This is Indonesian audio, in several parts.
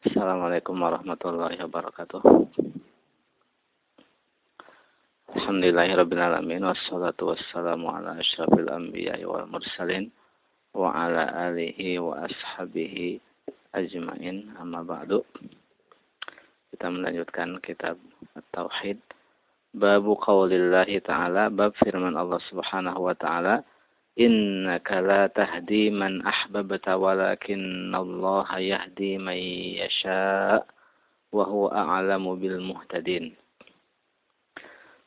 Assalamualaikum warahmatullahi wabarakatuh. Alhamdulillahirrabbilalamin Wassalatu wassalamu ala ashrafil anbiya wal mursalin Wa ala alihi wa ashabihi ajmain. Amma ba'du. Kita melanjutkan kitab At-Tauhid. Babu qawlillahi ta'ala Bab firman Allah subhanahu wa ta'ala Innaka la tahdi man ahbabta walakinna Allah yahdi man yasha' wa huwa a'lamu bil muhtadin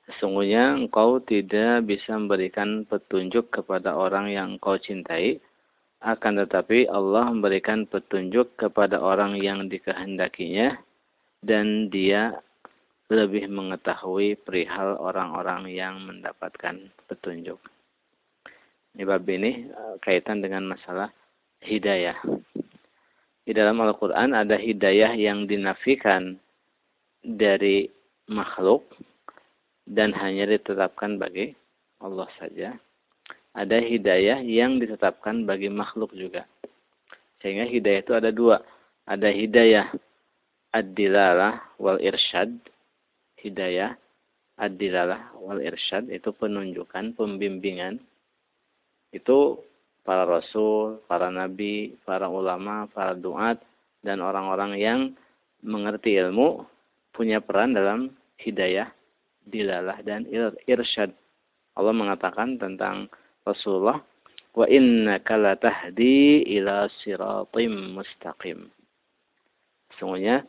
Sesungguhnya engkau tidak bisa memberikan petunjuk kepada orang yang engkau cintai, akan tetapi Allah memberikan petunjuk kepada orang yang dikehendakinya, dan dia lebih mengetahui perihal orang-orang yang mendapatkan petunjuk. Ini bab ini eh, kaitan dengan masalah hidayah. Di dalam Al-Quran ada hidayah yang dinafikan dari makhluk, dan hanya ditetapkan bagi Allah saja. Ada hidayah yang ditetapkan bagi makhluk juga. Sehingga hidayah itu ada dua. Ada hidayah ad-dilalah wal irsyad. Hidayah ad-dilalah wal irsyad itu penunjukan, pembimbingan. Itu para rasul, para nabi, para ulama, para duat, dan orang-orang yang mengerti ilmu punya peran dalam hidayah dilalah dan irsyad. Allah mengatakan tentang Rasulullah, "Wa innaka latahdi ila siratim mustaqim." Sungguhnya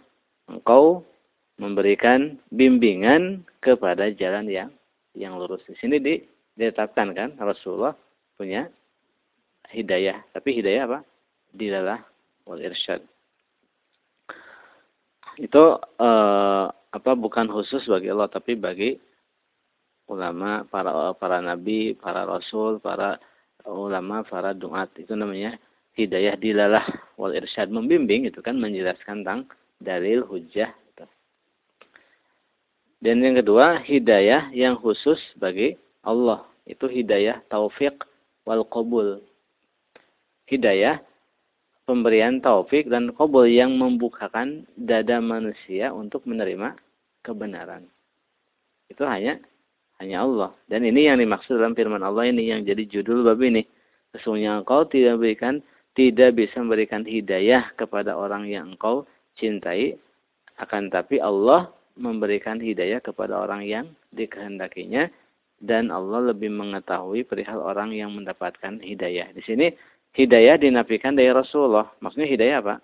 engkau memberikan bimbingan kepada jalan yang yang lurus. Di sini di, ditetapkan kan Rasulullah punya hidayah, tapi hidayah apa? Dilalah wal irsyad. Itu uh, apa bukan khusus bagi Allah tapi bagi ulama, para para nabi, para rasul, para ulama, para duat. Itu namanya hidayah dilalah wal irsyad. Membimbing itu kan menjelaskan tentang dalil hujah dan yang kedua hidayah yang khusus bagi Allah. Itu hidayah taufik wal qabul hidayah pemberian taufik dan qabul yang membukakan dada manusia untuk menerima kebenaran. Itu hanya hanya Allah. Dan ini yang dimaksud dalam firman Allah ini yang jadi judul bab ini. Sesungguhnya engkau tidak berikan tidak bisa memberikan hidayah kepada orang yang engkau cintai akan tapi Allah memberikan hidayah kepada orang yang dikehendakinya dan Allah lebih mengetahui perihal orang yang mendapatkan hidayah. Di sini hidayah dinafikan dari Rasulullah. Maksudnya hidayah apa?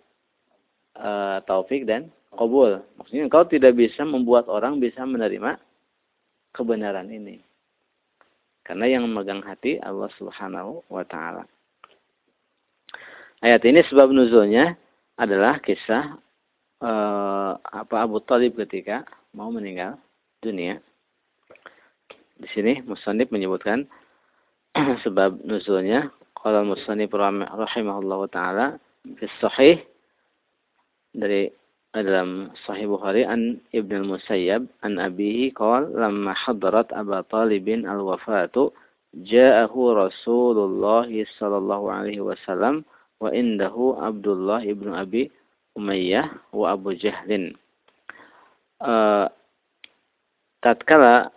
E, taufik dan qabul. Maksudnya engkau tidak bisa membuat orang bisa menerima kebenaran ini. Karena yang memegang hati Allah Subhanahu wa taala. Ayat ini sebab nuzulnya adalah kisah uh, apa Abu Talib ketika mau meninggal dunia. Di sini Musannif menyebutkan sebab nuzulnya qala Musannif rahimahullahu taala fi sahih dari dalam Sahih Bukhari an Ibn al-Musayyab an abihi qala lamma hadarat Abu Talib al-wafatu ja'ahu Rasulullah sallallahu alaihi wasallam wa indahu Abdullah ibn Abi Umayyah wa Abu Jahlin. Uh, tatkala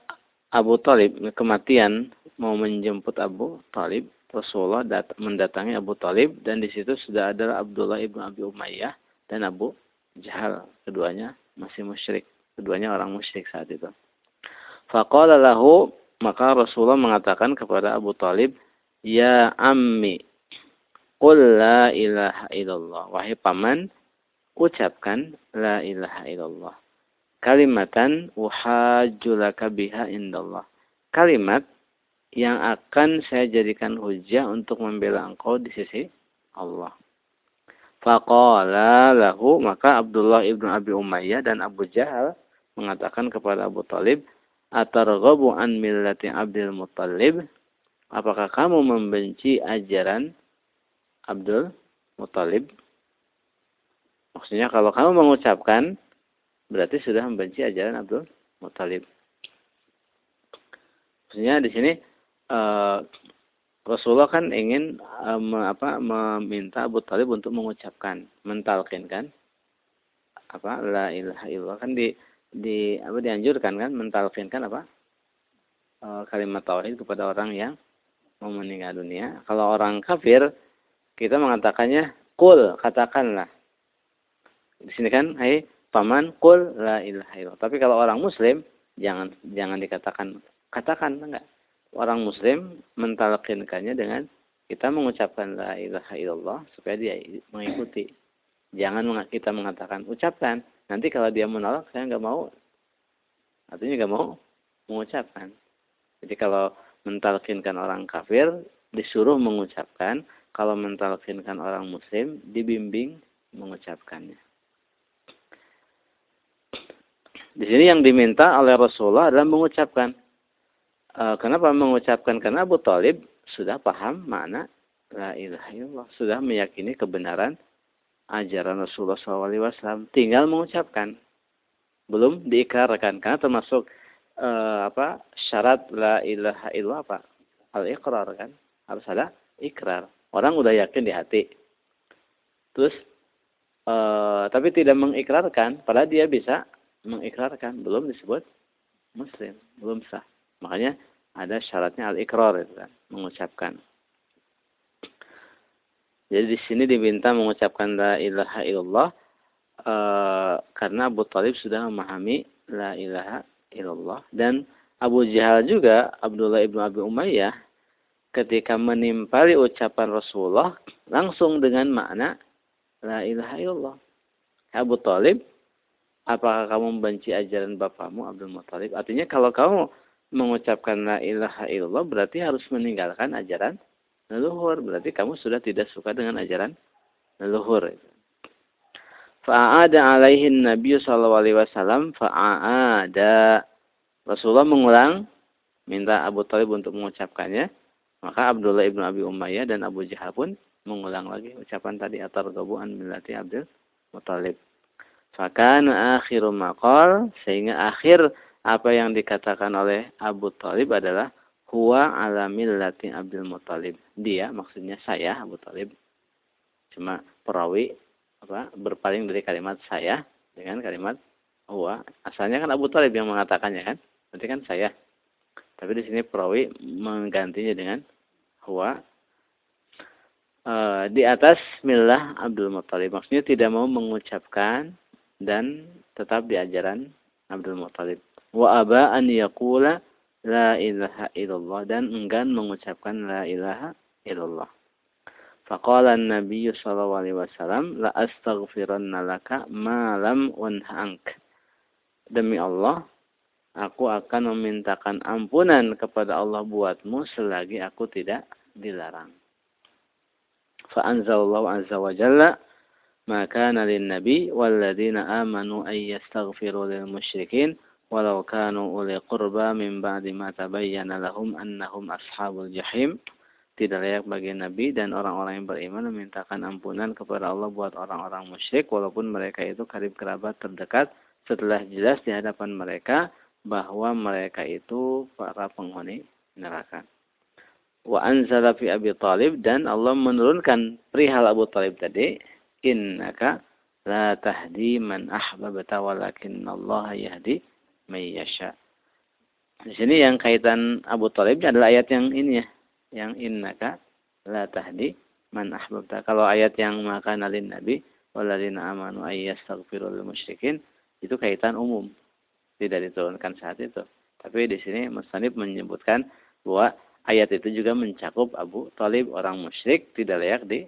Abu Talib kematian mau menjemput Abu Talib, Rasulullah dat mendatangi Abu Talib dan di situ sudah ada Abdullah ibn Abi Umayyah dan Abu Jahal keduanya masih musyrik keduanya orang musyrik saat itu. Faqala lahu maka Rasulullah mengatakan kepada Abu Talib ya ammi qul la ilaha illallah. Wahai paman ucapkan la ilaha illallah kalimatan uhajjulaka biha indallah kalimat yang akan saya jadikan hujah untuk membela engkau di sisi Allah Faqala lahu maka Abdullah ibnu Abi Umayyah dan Abu Jahal mengatakan kepada Abu Talib, Atarghabu an millati Abdul Muttalib? Apakah kamu membenci ajaran Abdul Muttalib? Maksudnya kalau kamu mengucapkan berarti sudah membenci ajaran Abdul Muttalib. Maksudnya di sini uh, Rasulullah kan ingin uh, me, apa, meminta Abu Talib untuk mengucapkan, mentalkin kan. apa la ilaha illallah kan di di apa dianjurkan kan mentalkinkan apa e, kalimat tauhid kepada orang yang mau meninggal dunia. Kalau orang kafir kita mengatakannya kul katakanlah. Di sini kan hai paman kul la ilaha illallah. Tapi kalau orang muslim jangan jangan dikatakan katakan enggak. Orang muslim mentalkinkannya dengan kita mengucapkan la ilaha illallah supaya dia mengikuti. Jangan kita mengatakan ucapkan. Nanti kalau dia menolak, saya nggak mau. Artinya nggak mau mengucapkan. Jadi kalau mentalkinkan orang kafir, disuruh mengucapkan. Kalau mentalkinkan orang muslim, dibimbing mengucapkannya. Di sini yang diminta oleh Rasulullah adalah mengucapkan. E, kenapa mengucapkan? Karena Abu Talib sudah paham makna la ilaha illallah. Sudah meyakini kebenaran ajaran Rasulullah SAW. Tinggal mengucapkan, belum diikrarkan karena termasuk uh, apa syarat la ilaha illallah apa al ikrar kan harus ada ikrar. Orang udah yakin di hati. Terus uh, tapi tidak mengikrarkan, padahal dia bisa mengikrarkan, belum disebut muslim, belum sah. Makanya ada syaratnya al ikrar itu kan, mengucapkan. Jadi di sini diminta mengucapkan la ilaha illallah uh, karena Abu Talib sudah memahami la ilaha illallah dan Abu Jahal juga Abdullah ibnu Abi Umayyah ketika menimpali ucapan Rasulullah langsung dengan makna la ilaha illallah. Abu Talib, apakah kamu membenci ajaran bapakmu Abdul Muttalib? Artinya kalau kamu mengucapkan la ilaha illallah berarti harus meninggalkan ajaran leluhur. Berarti kamu sudah tidak suka dengan ajaran leluhur. Fa'ada alaihin Nabi sallallahu alaihi wasallam fa'ada. Rasulullah mengulang minta Abu Talib untuk mengucapkannya. Maka Abdullah ibnu Abi Umayyah dan Abu Jahal pun mengulang lagi ucapan tadi atar gabuan millati Abdul Muttalib. Fakana akhiru maqal sehingga akhir apa yang dikatakan oleh Abu Talib adalah huwa ala millati Abdul Muthalib. Dia maksudnya saya Abu Talib. Cuma perawi apa berpaling dari kalimat saya dengan kalimat huwa. Asalnya kan Abu Talib yang mengatakannya kan. Berarti kan saya. Tapi di sini perawi menggantinya dengan huwa. E, di atas milah Abdul Muthalib. Maksudnya tidak mau mengucapkan dan tetap di ajaran Abdul Muthalib. Wa aba an yaqula la ilaha illallah dan enggan mengucapkan la ilaha illallah. Faqala Nabi sallallahu alaihi wasallam la astaghfiranna laka ma lam unhank. Demi Allah, aku akan memintakan ampunan kepada Allah buatmu selagi aku tidak dilarang. Fa anzalallahu azza wa jalla nabi wal ladina amanu ay yastaghfiru lil musyrikin walau kanu uli qurba min ba'di ma tabayyana lahum annahum ashabul jahim tidak layak bagi Nabi dan orang-orang yang beriman memintakan ampunan kepada Allah buat orang-orang musyrik walaupun mereka itu karib kerabat terdekat setelah jelas di hadapan mereka bahwa mereka itu para penghuni neraka. Wa anzala fi Abi Talib dan Allah menurunkan perihal Abu Talib tadi innaka la tahdi man ahbabta walakin Allah yahdi mayyasha. Di sini yang kaitan Abu Talib adalah ayat yang ini ya, yang innaka la tahdi man ahbabta. Kalau ayat yang maka nalin nabi waladina amanu ayyastaghfiru lil musyrikin itu kaitan umum. Tidak diturunkan saat itu. Tapi di sini Mustanib menyebutkan bahwa ayat itu juga mencakup Abu Talib orang musyrik tidak layak di,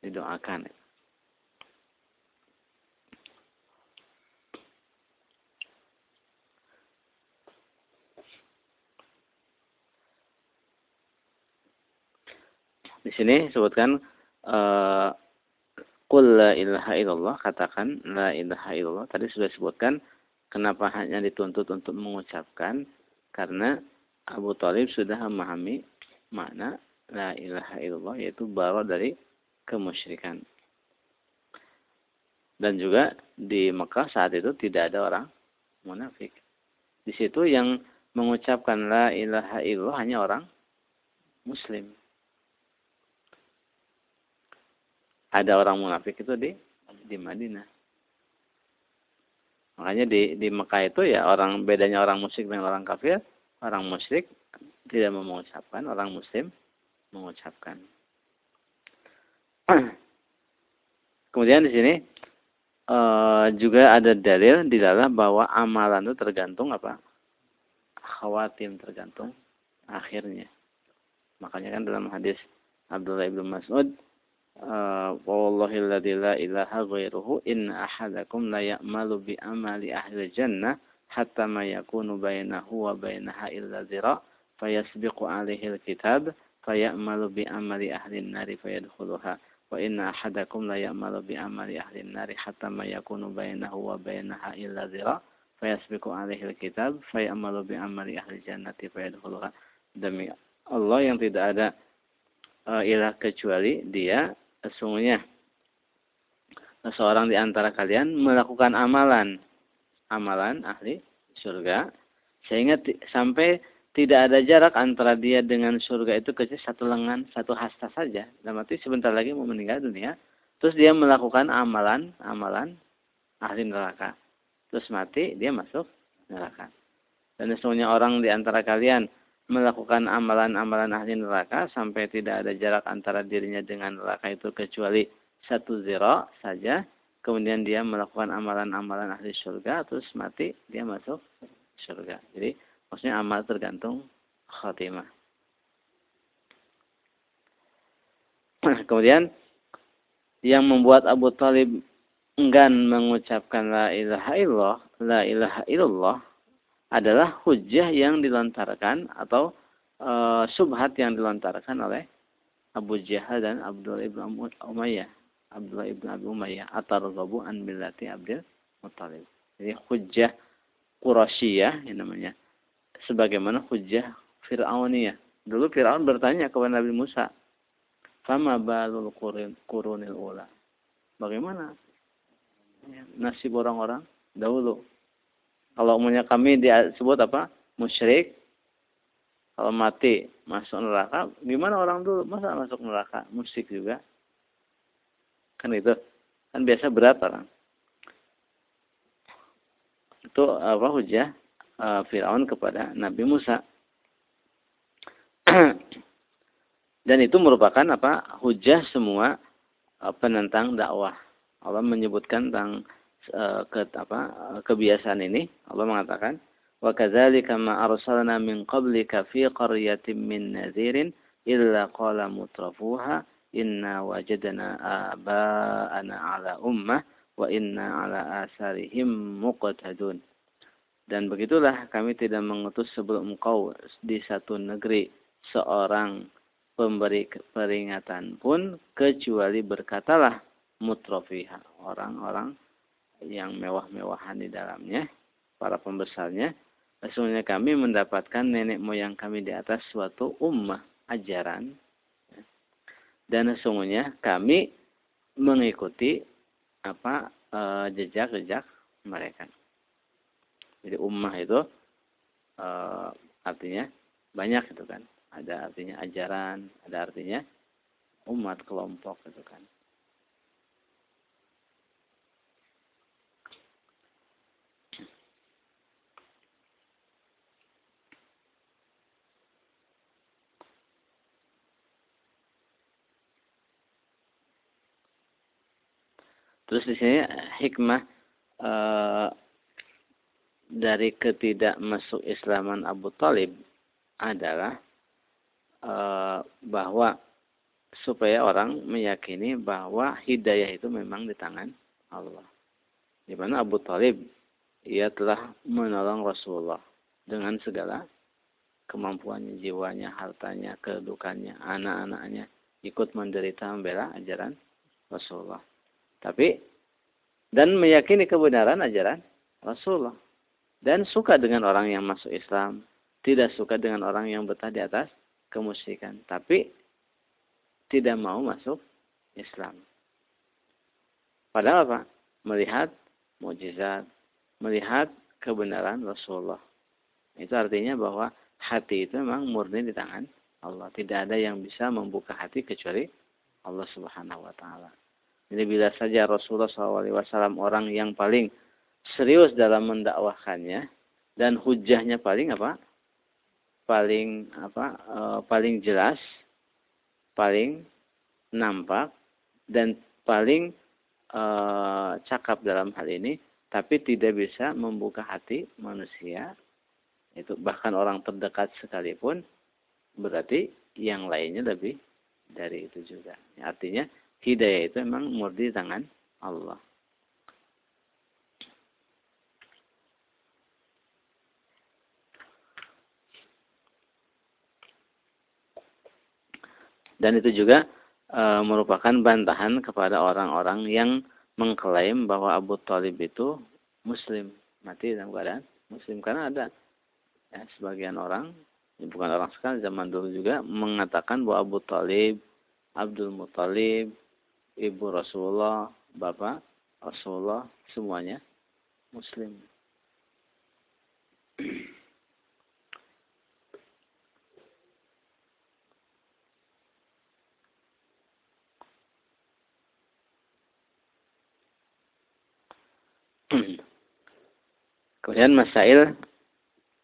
didoakan. Sini sebutkan uh, la ilaha illallah katakan la ilaha illallah. Tadi sudah disebutkan kenapa hanya dituntut untuk mengucapkan? Karena Abu Talib sudah memahami makna la ilaha illallah yaitu bawa dari kemusyrikan. Dan juga di Mekah saat itu tidak ada orang munafik. Di situ yang mengucapkan la ilaha illallah hanya orang muslim ada orang munafik itu di di Madinah. Makanya di di Mekah itu ya orang bedanya orang musyrik dengan orang kafir, orang musyrik tidak mengucapkan, orang muslim mengucapkan. Kemudian di sini uh, juga ada dalil di dalam bahwa amalan itu tergantung apa? Khawatim tergantung akhirnya. Makanya kan dalam hadis Abdullah ibn Mas'ud uh, wallahi alladzi la ilaha ghairuhu in ahadakum la ya'malu bi amali ahli jannah hatta ma yakunu bainahu wa bainaha illa zira. Fayasbiqu alaihi alkitab fayamalu bi amali ahli an-nari fayadkhuluha. Wa inna ahadakum la ya'malu bi amali ahli an-nari hatta ma yakunu bainahu wa bainaha illa zira. Fayasbiqu alaihi alkitab fayamalu bi amali ahli jannati fayadkhuluha. Demi Allah yang tidak ada uh, ilah kecuali dia sesungguhnya seorang di antara kalian melakukan amalan amalan ahli surga sehingga sampai tidak ada jarak antara dia dengan surga itu kecil satu lengan, satu hasta saja. Dalam arti sebentar lagi mau meninggal dunia. Terus dia melakukan amalan, amalan ahli neraka. Terus mati, dia masuk neraka. Dan sesungguhnya orang di antara kalian melakukan amalan-amalan ahli neraka sampai tidak ada jarak antara dirinya dengan neraka itu kecuali satu zero saja. Kemudian dia melakukan amalan-amalan ahli surga, terus mati, dia masuk surga. Jadi Maksudnya amal tergantung khatimah. Kemudian yang membuat Abu Talib enggan mengucapkan la ilaha illallah, la ilaha illallah adalah hujah yang dilontarkan atau e, subhat yang dilontarkan oleh Abu Jahal dan Abdul ibn Umayyah. Abdullah ibn Abi Umayyah atarghabu an billati Abdul Muttalib. Jadi hujah Qurasiyah yang namanya sebagaimana hujah Fir'auniyah. Dulu Fir'aun bertanya kepada Nabi Musa, "Fama balul kurunil ula?" Bagaimana nasib orang-orang dahulu? Kalau umumnya kami disebut apa? Musyrik. Kalau mati masuk neraka, gimana orang dulu? Masa masuk neraka? Musyrik juga. Kan itu. Kan biasa berat orang. Itu apa hujah uh, Firaun kepada Nabi Musa. Dan itu merupakan apa? hujah semua uh, penentang dakwah. Allah menyebutkan tentang ke, apa, kebiasaan ini. Allah mengatakan, "Wa kadzalika ma arsalna min qablika fi qaryatin min nadhirin illa qala mutrafuha inna wajadna aba'ana ala ummah wa inna ala asarihim muqtadun." Dan begitulah kami tidak mengutus sebelum engkau di satu negeri seorang pemberi peringatan pun kecuali berkatalah mutrofiha orang-orang yang mewah-mewahan di dalamnya para pembesarnya sesungguhnya kami mendapatkan nenek moyang kami di atas suatu ummah ajaran dan sesungguhnya kami mengikuti apa eh, jejak-jejak mereka. Jadi ummah itu e, artinya banyak itu kan. Ada artinya ajaran, ada artinya umat kelompok itu kan. Terus di sini hikmah e, dari ketidak masuk Islaman Abu Talib adalah e, bahwa supaya orang meyakini bahwa hidayah itu memang di tangan Allah. Di mana Abu Talib ia telah menolong Rasulullah dengan segala kemampuannya, jiwanya, hartanya, kedudukannya, anak-anaknya ikut menderita membela ajaran Rasulullah. Tapi dan meyakini kebenaran ajaran Rasulullah dan suka dengan orang yang masuk Islam, tidak suka dengan orang yang betah di atas kemusyrikan, tapi tidak mau masuk Islam. Padahal apa? Melihat mujizat, melihat kebenaran Rasulullah. Itu artinya bahwa hati itu memang murni di tangan Allah. Tidak ada yang bisa membuka hati kecuali Allah Subhanahu wa taala. Jadi bila saja Rasulullah SAW orang yang paling serius dalam mendakwahkannya dan hujahnya paling apa? Paling apa? E, paling jelas, paling nampak dan paling e, cakap dalam hal ini, tapi tidak bisa membuka hati manusia itu bahkan orang terdekat sekalipun berarti yang lainnya lebih dari itu juga. Artinya hidayah itu memang murni tangan Allah. Dan itu juga e, merupakan bantahan kepada orang-orang yang mengklaim bahwa Abu Talib itu Muslim mati dalam keadaan Muslim karena ada ya, sebagian orang bukan orang sekali zaman dulu juga mengatakan bahwa Abu Talib Abdul Muthalib ibu Rasulullah bapak Rasulullah semuanya Muslim. Kemudian masail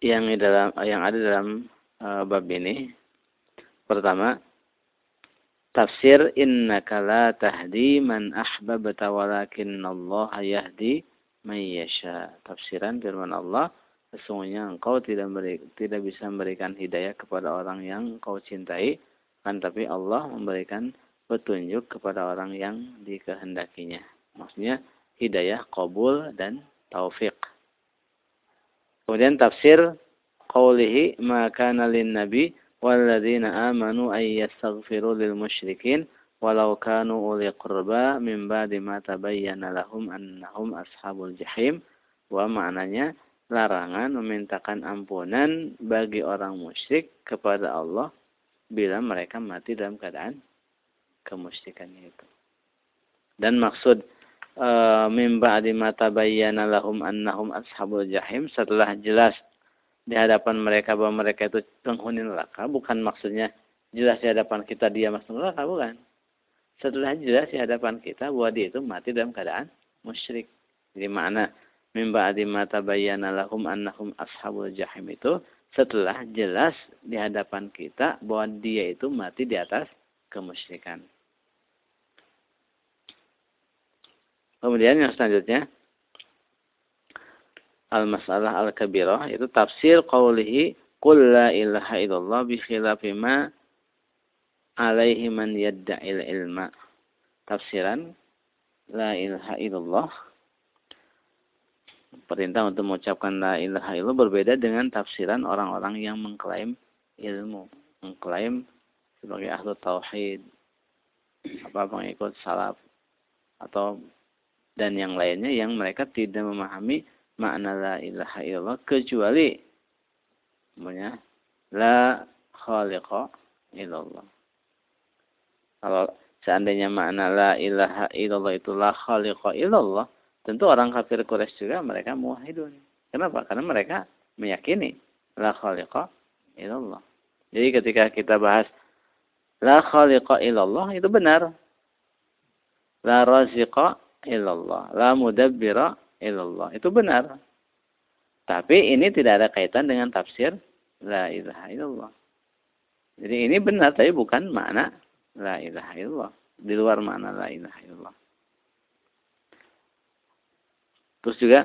yang dalam yang ada dalam uh, bab ini pertama tafsir innaka la tahdi man ahbabta walakin Allah yahdi man yasha. Tafsiran firman Allah sesungguhnya engkau tidak beri, tidak bisa memberikan hidayah kepada orang yang engkau cintai kan tapi Allah memberikan petunjuk kepada orang yang dikehendakinya. Maksudnya hidayah qabul dan taufik. Kemudian tafsir qawlihi ma kana lin nabi amanu ay yastaghfiru lil musyrikin walau kanu uli qurba min ba'di ma tabayyana lahum annahum ashabul jahim wa larangan memintakan ampunan bagi orang musyrik kepada Allah bila mereka mati dalam keadaan kemusyrikannya itu. Dan maksud Eh, min ba'di ma tabayyana lahum annahum ashabul jahim setelah jelas di hadapan mereka bahwa mereka itu penghuni neraka bukan maksudnya jelas di hadapan kita dia masuk neraka bukan. Setelah jelas di hadapan kita bahwa dia itu mati dalam keadaan musyrik. Jadi mana min ba'di ma tabayyana lahum annahum ashabul jahim itu setelah jelas di hadapan kita bahwa dia itu mati di atas kemusyrikan. Kemudian yang selanjutnya al-masalah al-kabirah itu tafsir qawlihi qul la ilaha illallah bi khilafi ma alaihi man yadda'il ilma. Tafsiran la ilaha illallah perintah untuk mengucapkan la ilaha illallah berbeda dengan tafsiran orang-orang yang mengklaim ilmu, mengklaim sebagai ahlu tauhid, apa pengikut salaf atau dan yang lainnya yang mereka tidak memahami makna la ilaha illallah kecuali punya la khaliqa illallah. Kalau seandainya makna la ilaha illallah itu la khaliqa illallah, tentu orang kafir Quraisy juga mereka muwahhidun. Kenapa? Karena mereka meyakini la khaliqa illallah. Jadi ketika kita bahas la khaliqa illallah itu benar. La raziqa illallah. La mudabbira illallah. Itu benar. Tapi ini tidak ada kaitan dengan tafsir la ilaha illallah. Jadi ini benar tapi bukan makna la ilaha illallah. Di luar makna la ilaha illallah. Terus juga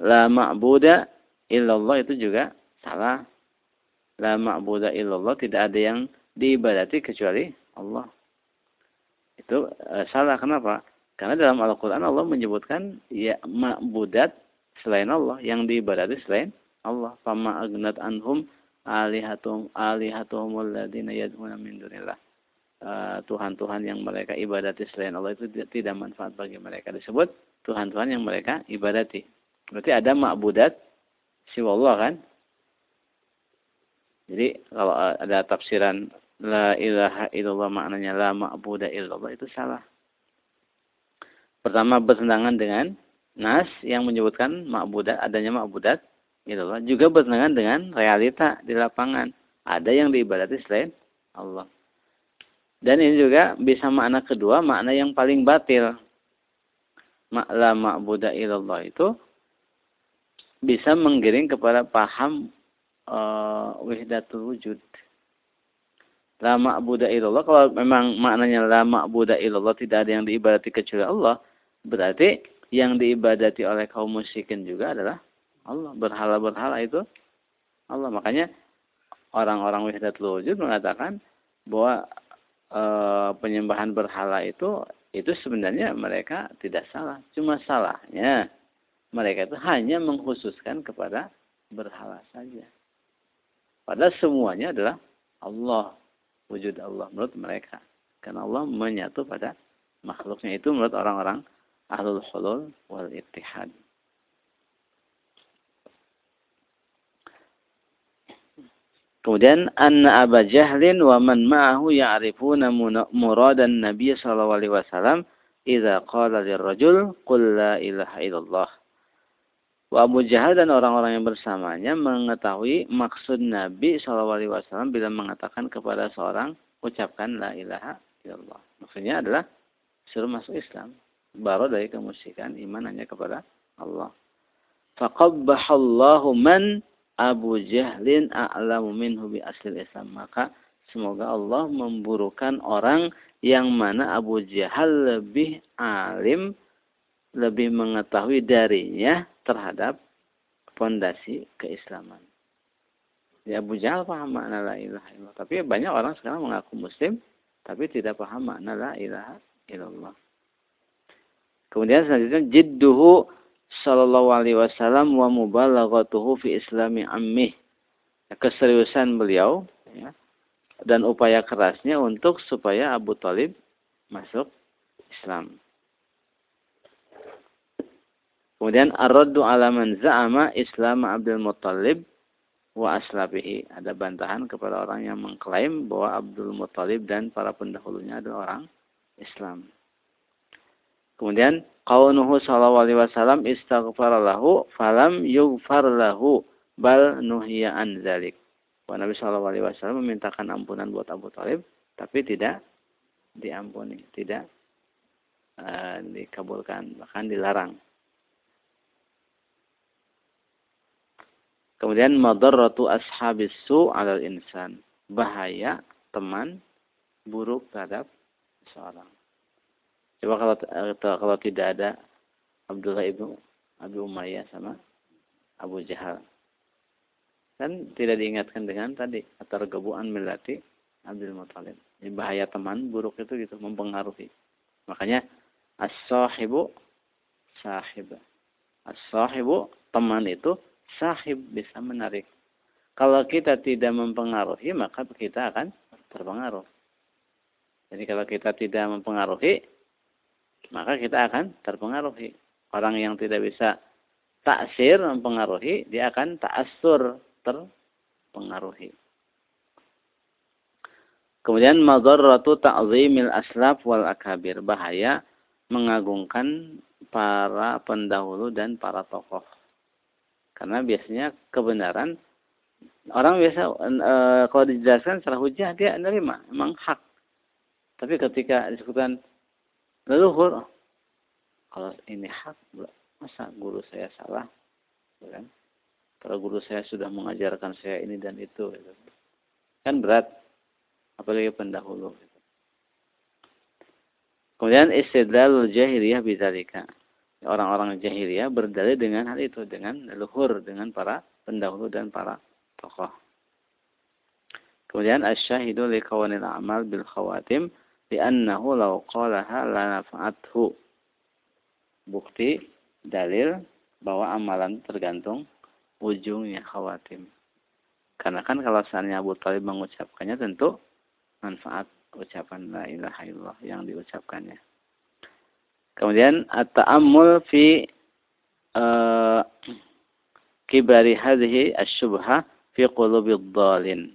la ma'buda illallah itu juga salah. La ma'buda illallah tidak ada yang diibadati kecuali Allah. Itu e, salah kenapa? Karena dalam Al-Quran Allah menyebutkan ya ma'budat selain Allah, yang diibadati selain Allah. Fama agnat anhum alihatum alihatumul ladina yad'una min dunillah. Uh, Tuhan-Tuhan yang mereka ibadati selain Allah itu tidak manfaat bagi mereka. Disebut Tuhan-Tuhan yang mereka ibadati. Berarti ada ma'budat siwa Allah kan? Jadi kalau ada tafsiran la ilaha illallah maknanya la ma'budah illallah itu salah. Pertama bertentangan dengan nas yang menyebutkan ma'budat, adanya ma'budat. Gitu loh. Juga bertentangan dengan realita di lapangan. Ada yang diibadati selain Allah. Dan ini juga bisa makna kedua, makna yang paling batil. Ma'la ma'buda ilallah itu bisa menggiring kepada paham uh, wahdatul wujud. La ma'budu illallah kalau memang maknanya la ma'budu illallah tidak ada yang diibadati kecuali Allah, berarti yang diibadati oleh kaum musyrikin juga adalah Allah. Berhala-berhala itu Allah. Makanya orang-orang wahdatul wujud mengatakan bahwa e, penyembahan berhala itu itu sebenarnya mereka tidak salah. Cuma salahnya mereka itu hanya mengkhususkan kepada berhala saja. Padahal semuanya adalah Allah, wujud Allah menurut mereka. Karena Allah menyatu pada makhluknya itu menurut orang-orang ahlul hulul wal ittihad. Kemudian anna Aba Jahlin wa man ma'ahu ya'rifuna muradan Nabi sallallahu alaihi wasallam idza qala lirrajul qul la ilaha illallah. Wa Abu Jahal dan orang-orang yang bersamanya mengetahui maksud Nabi sallallahu alaihi wasallam bila mengatakan kepada seorang ucapkan la ilaha illallah. Maksudnya adalah suruh masuk Islam. Baru dari kemusyrikan iman hanya kepada Allah. Faqabbahallahu man Abu Jahlin a'lamu minhu bi asli Islam. Maka semoga Allah memburukan orang yang mana Abu Jahal lebih alim, lebih mengetahui darinya terhadap fondasi keislaman. Ya Abu Jahal paham makna la ilaha illallah. Tapi banyak orang sekarang mengaku muslim, tapi tidak paham makna la ilaha illallah. Kemudian selanjutnya jidduhu sallallahu alaihi wasallam wa mubalaghatuhu fi islami ammih. Keseriusan beliau ya, dan upaya kerasnya untuk supaya Abu Talib masuk Islam. Kemudian ar-raddu ala man za'ama Islam Abdul Muttalib wa aslabihi. Ada bantahan kepada orang yang mengklaim bahwa Abdul Muttalib dan para pendahulunya adalah orang Islam. Kemudian Qaunuhu sallallahu alaihi wasallam istaghfar lahu falam yughfar lahu bal nuhiya an dzalik. Nabi sallallahu alaihi wasallam memintakan ampunan buat Abu Talib tapi tidak diampuni, tidak uh, dikabulkan, bahkan dilarang. Kemudian madarratu ashabis su 'alal insan. Bahaya teman buruk terhadap seorang. Coba kalau eh, kalau tidak ada Abdullah ibnu Abi Umayyah sama Abu Jahal. Kan tidak diingatkan dengan tadi gabuan melati Abdul Muthalib. Ini bahaya teman buruk itu gitu mempengaruhi. Makanya as-sahibu sahib. As-sahibu teman itu sahib bisa menarik. Kalau kita tidak mempengaruhi maka kita akan terpengaruh. Jadi kalau kita tidak mempengaruhi maka kita akan terpengaruhi. Orang yang tidak bisa taksir mempengaruhi, dia akan ta'assur terpengaruhi. Kemudian madarratu ta'zimil aslaf wal akabir. Bahaya mengagungkan para pendahulu dan para tokoh. Karena biasanya kebenaran orang biasa e, kalau dijelaskan secara hujah dia menerima, memang hak. Tapi ketika disebutkan leluhur. Kalau ini hak masa guru saya salah? Ya kan? Kalau guru saya sudah mengajarkan saya ini dan itu gitu. kan? Berat. Apalagi pendahulu gitu. kemudian istidlal jahiliyah bidzalika. Orang-orang jahiliyah berdalil dengan hal itu dengan leluhur dengan para pendahulu dan para tokoh. Kemudian asyahidu liqawanil amal bil khawatim li'annahu law qalaha la nafa'athu. Bukti dalil bahwa amalan tergantung ujungnya khawatim. Karena kan kalau seandainya Abu Talib mengucapkannya tentu manfaat ucapan la ilaha illallah yang diucapkannya. Kemudian at-ta'ammul fi uh, kibari hadhihi asy-syubhah fi qulubi dhalin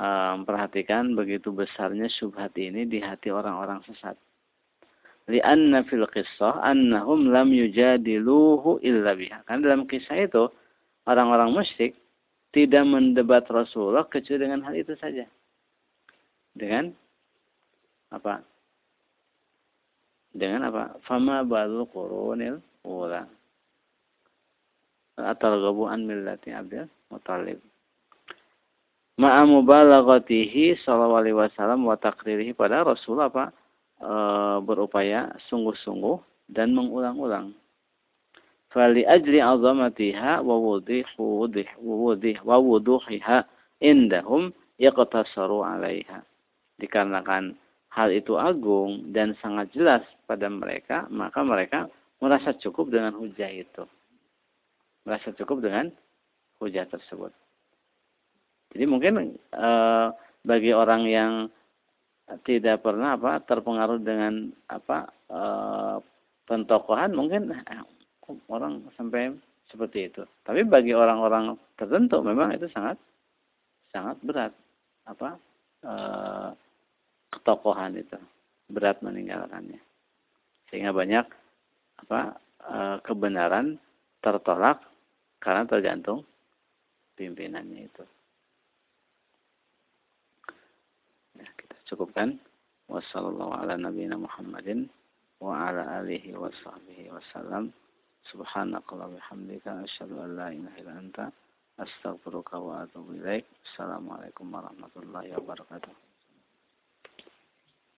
memperhatikan begitu besarnya syubhat ini di hati orang-orang sesat. Lianna fil qissah annahum lam yujadiluhu illa biha. Karena dalam kisah itu orang-orang musyrik tidak mendebat Rasulullah kecuali dengan hal itu saja. Dengan apa? Dengan apa? Fama balu qurunil ula. at-targhabu an millati Abdul Muthalib. Ma'a mubalaghatihi sallallahu alaihi wasallam wa takririhi pada Rasul apa? E, berupaya sungguh-sungguh dan mengulang-ulang. Fali ajli azamatiha wa wudih wa wuduhiha indahum yaqtasaru 'alaiha. Dikarenakan hal itu agung dan sangat jelas pada mereka, maka mereka merasa cukup dengan hujah itu merasa cukup dengan hujah tersebut. Jadi mungkin e, bagi orang yang tidak pernah apa terpengaruh dengan apa e, pentokohan mungkin eh, orang sampai seperti itu. Tapi bagi orang-orang tertentu memang itu sangat sangat berat apa e, ketokohan itu berat meninggalkannya sehingga banyak apa e, kebenaran tertolak karena tergantung pimpinannya itu. Cukupkan. Wassalamualaikum ala sahbihi wasallam. Subhanakallah bihamdika asyhadu an la ilaha illa anta astaghfiruka wa atubu ilaik. Assalamualaikum warahmatullahi wabarakatuh.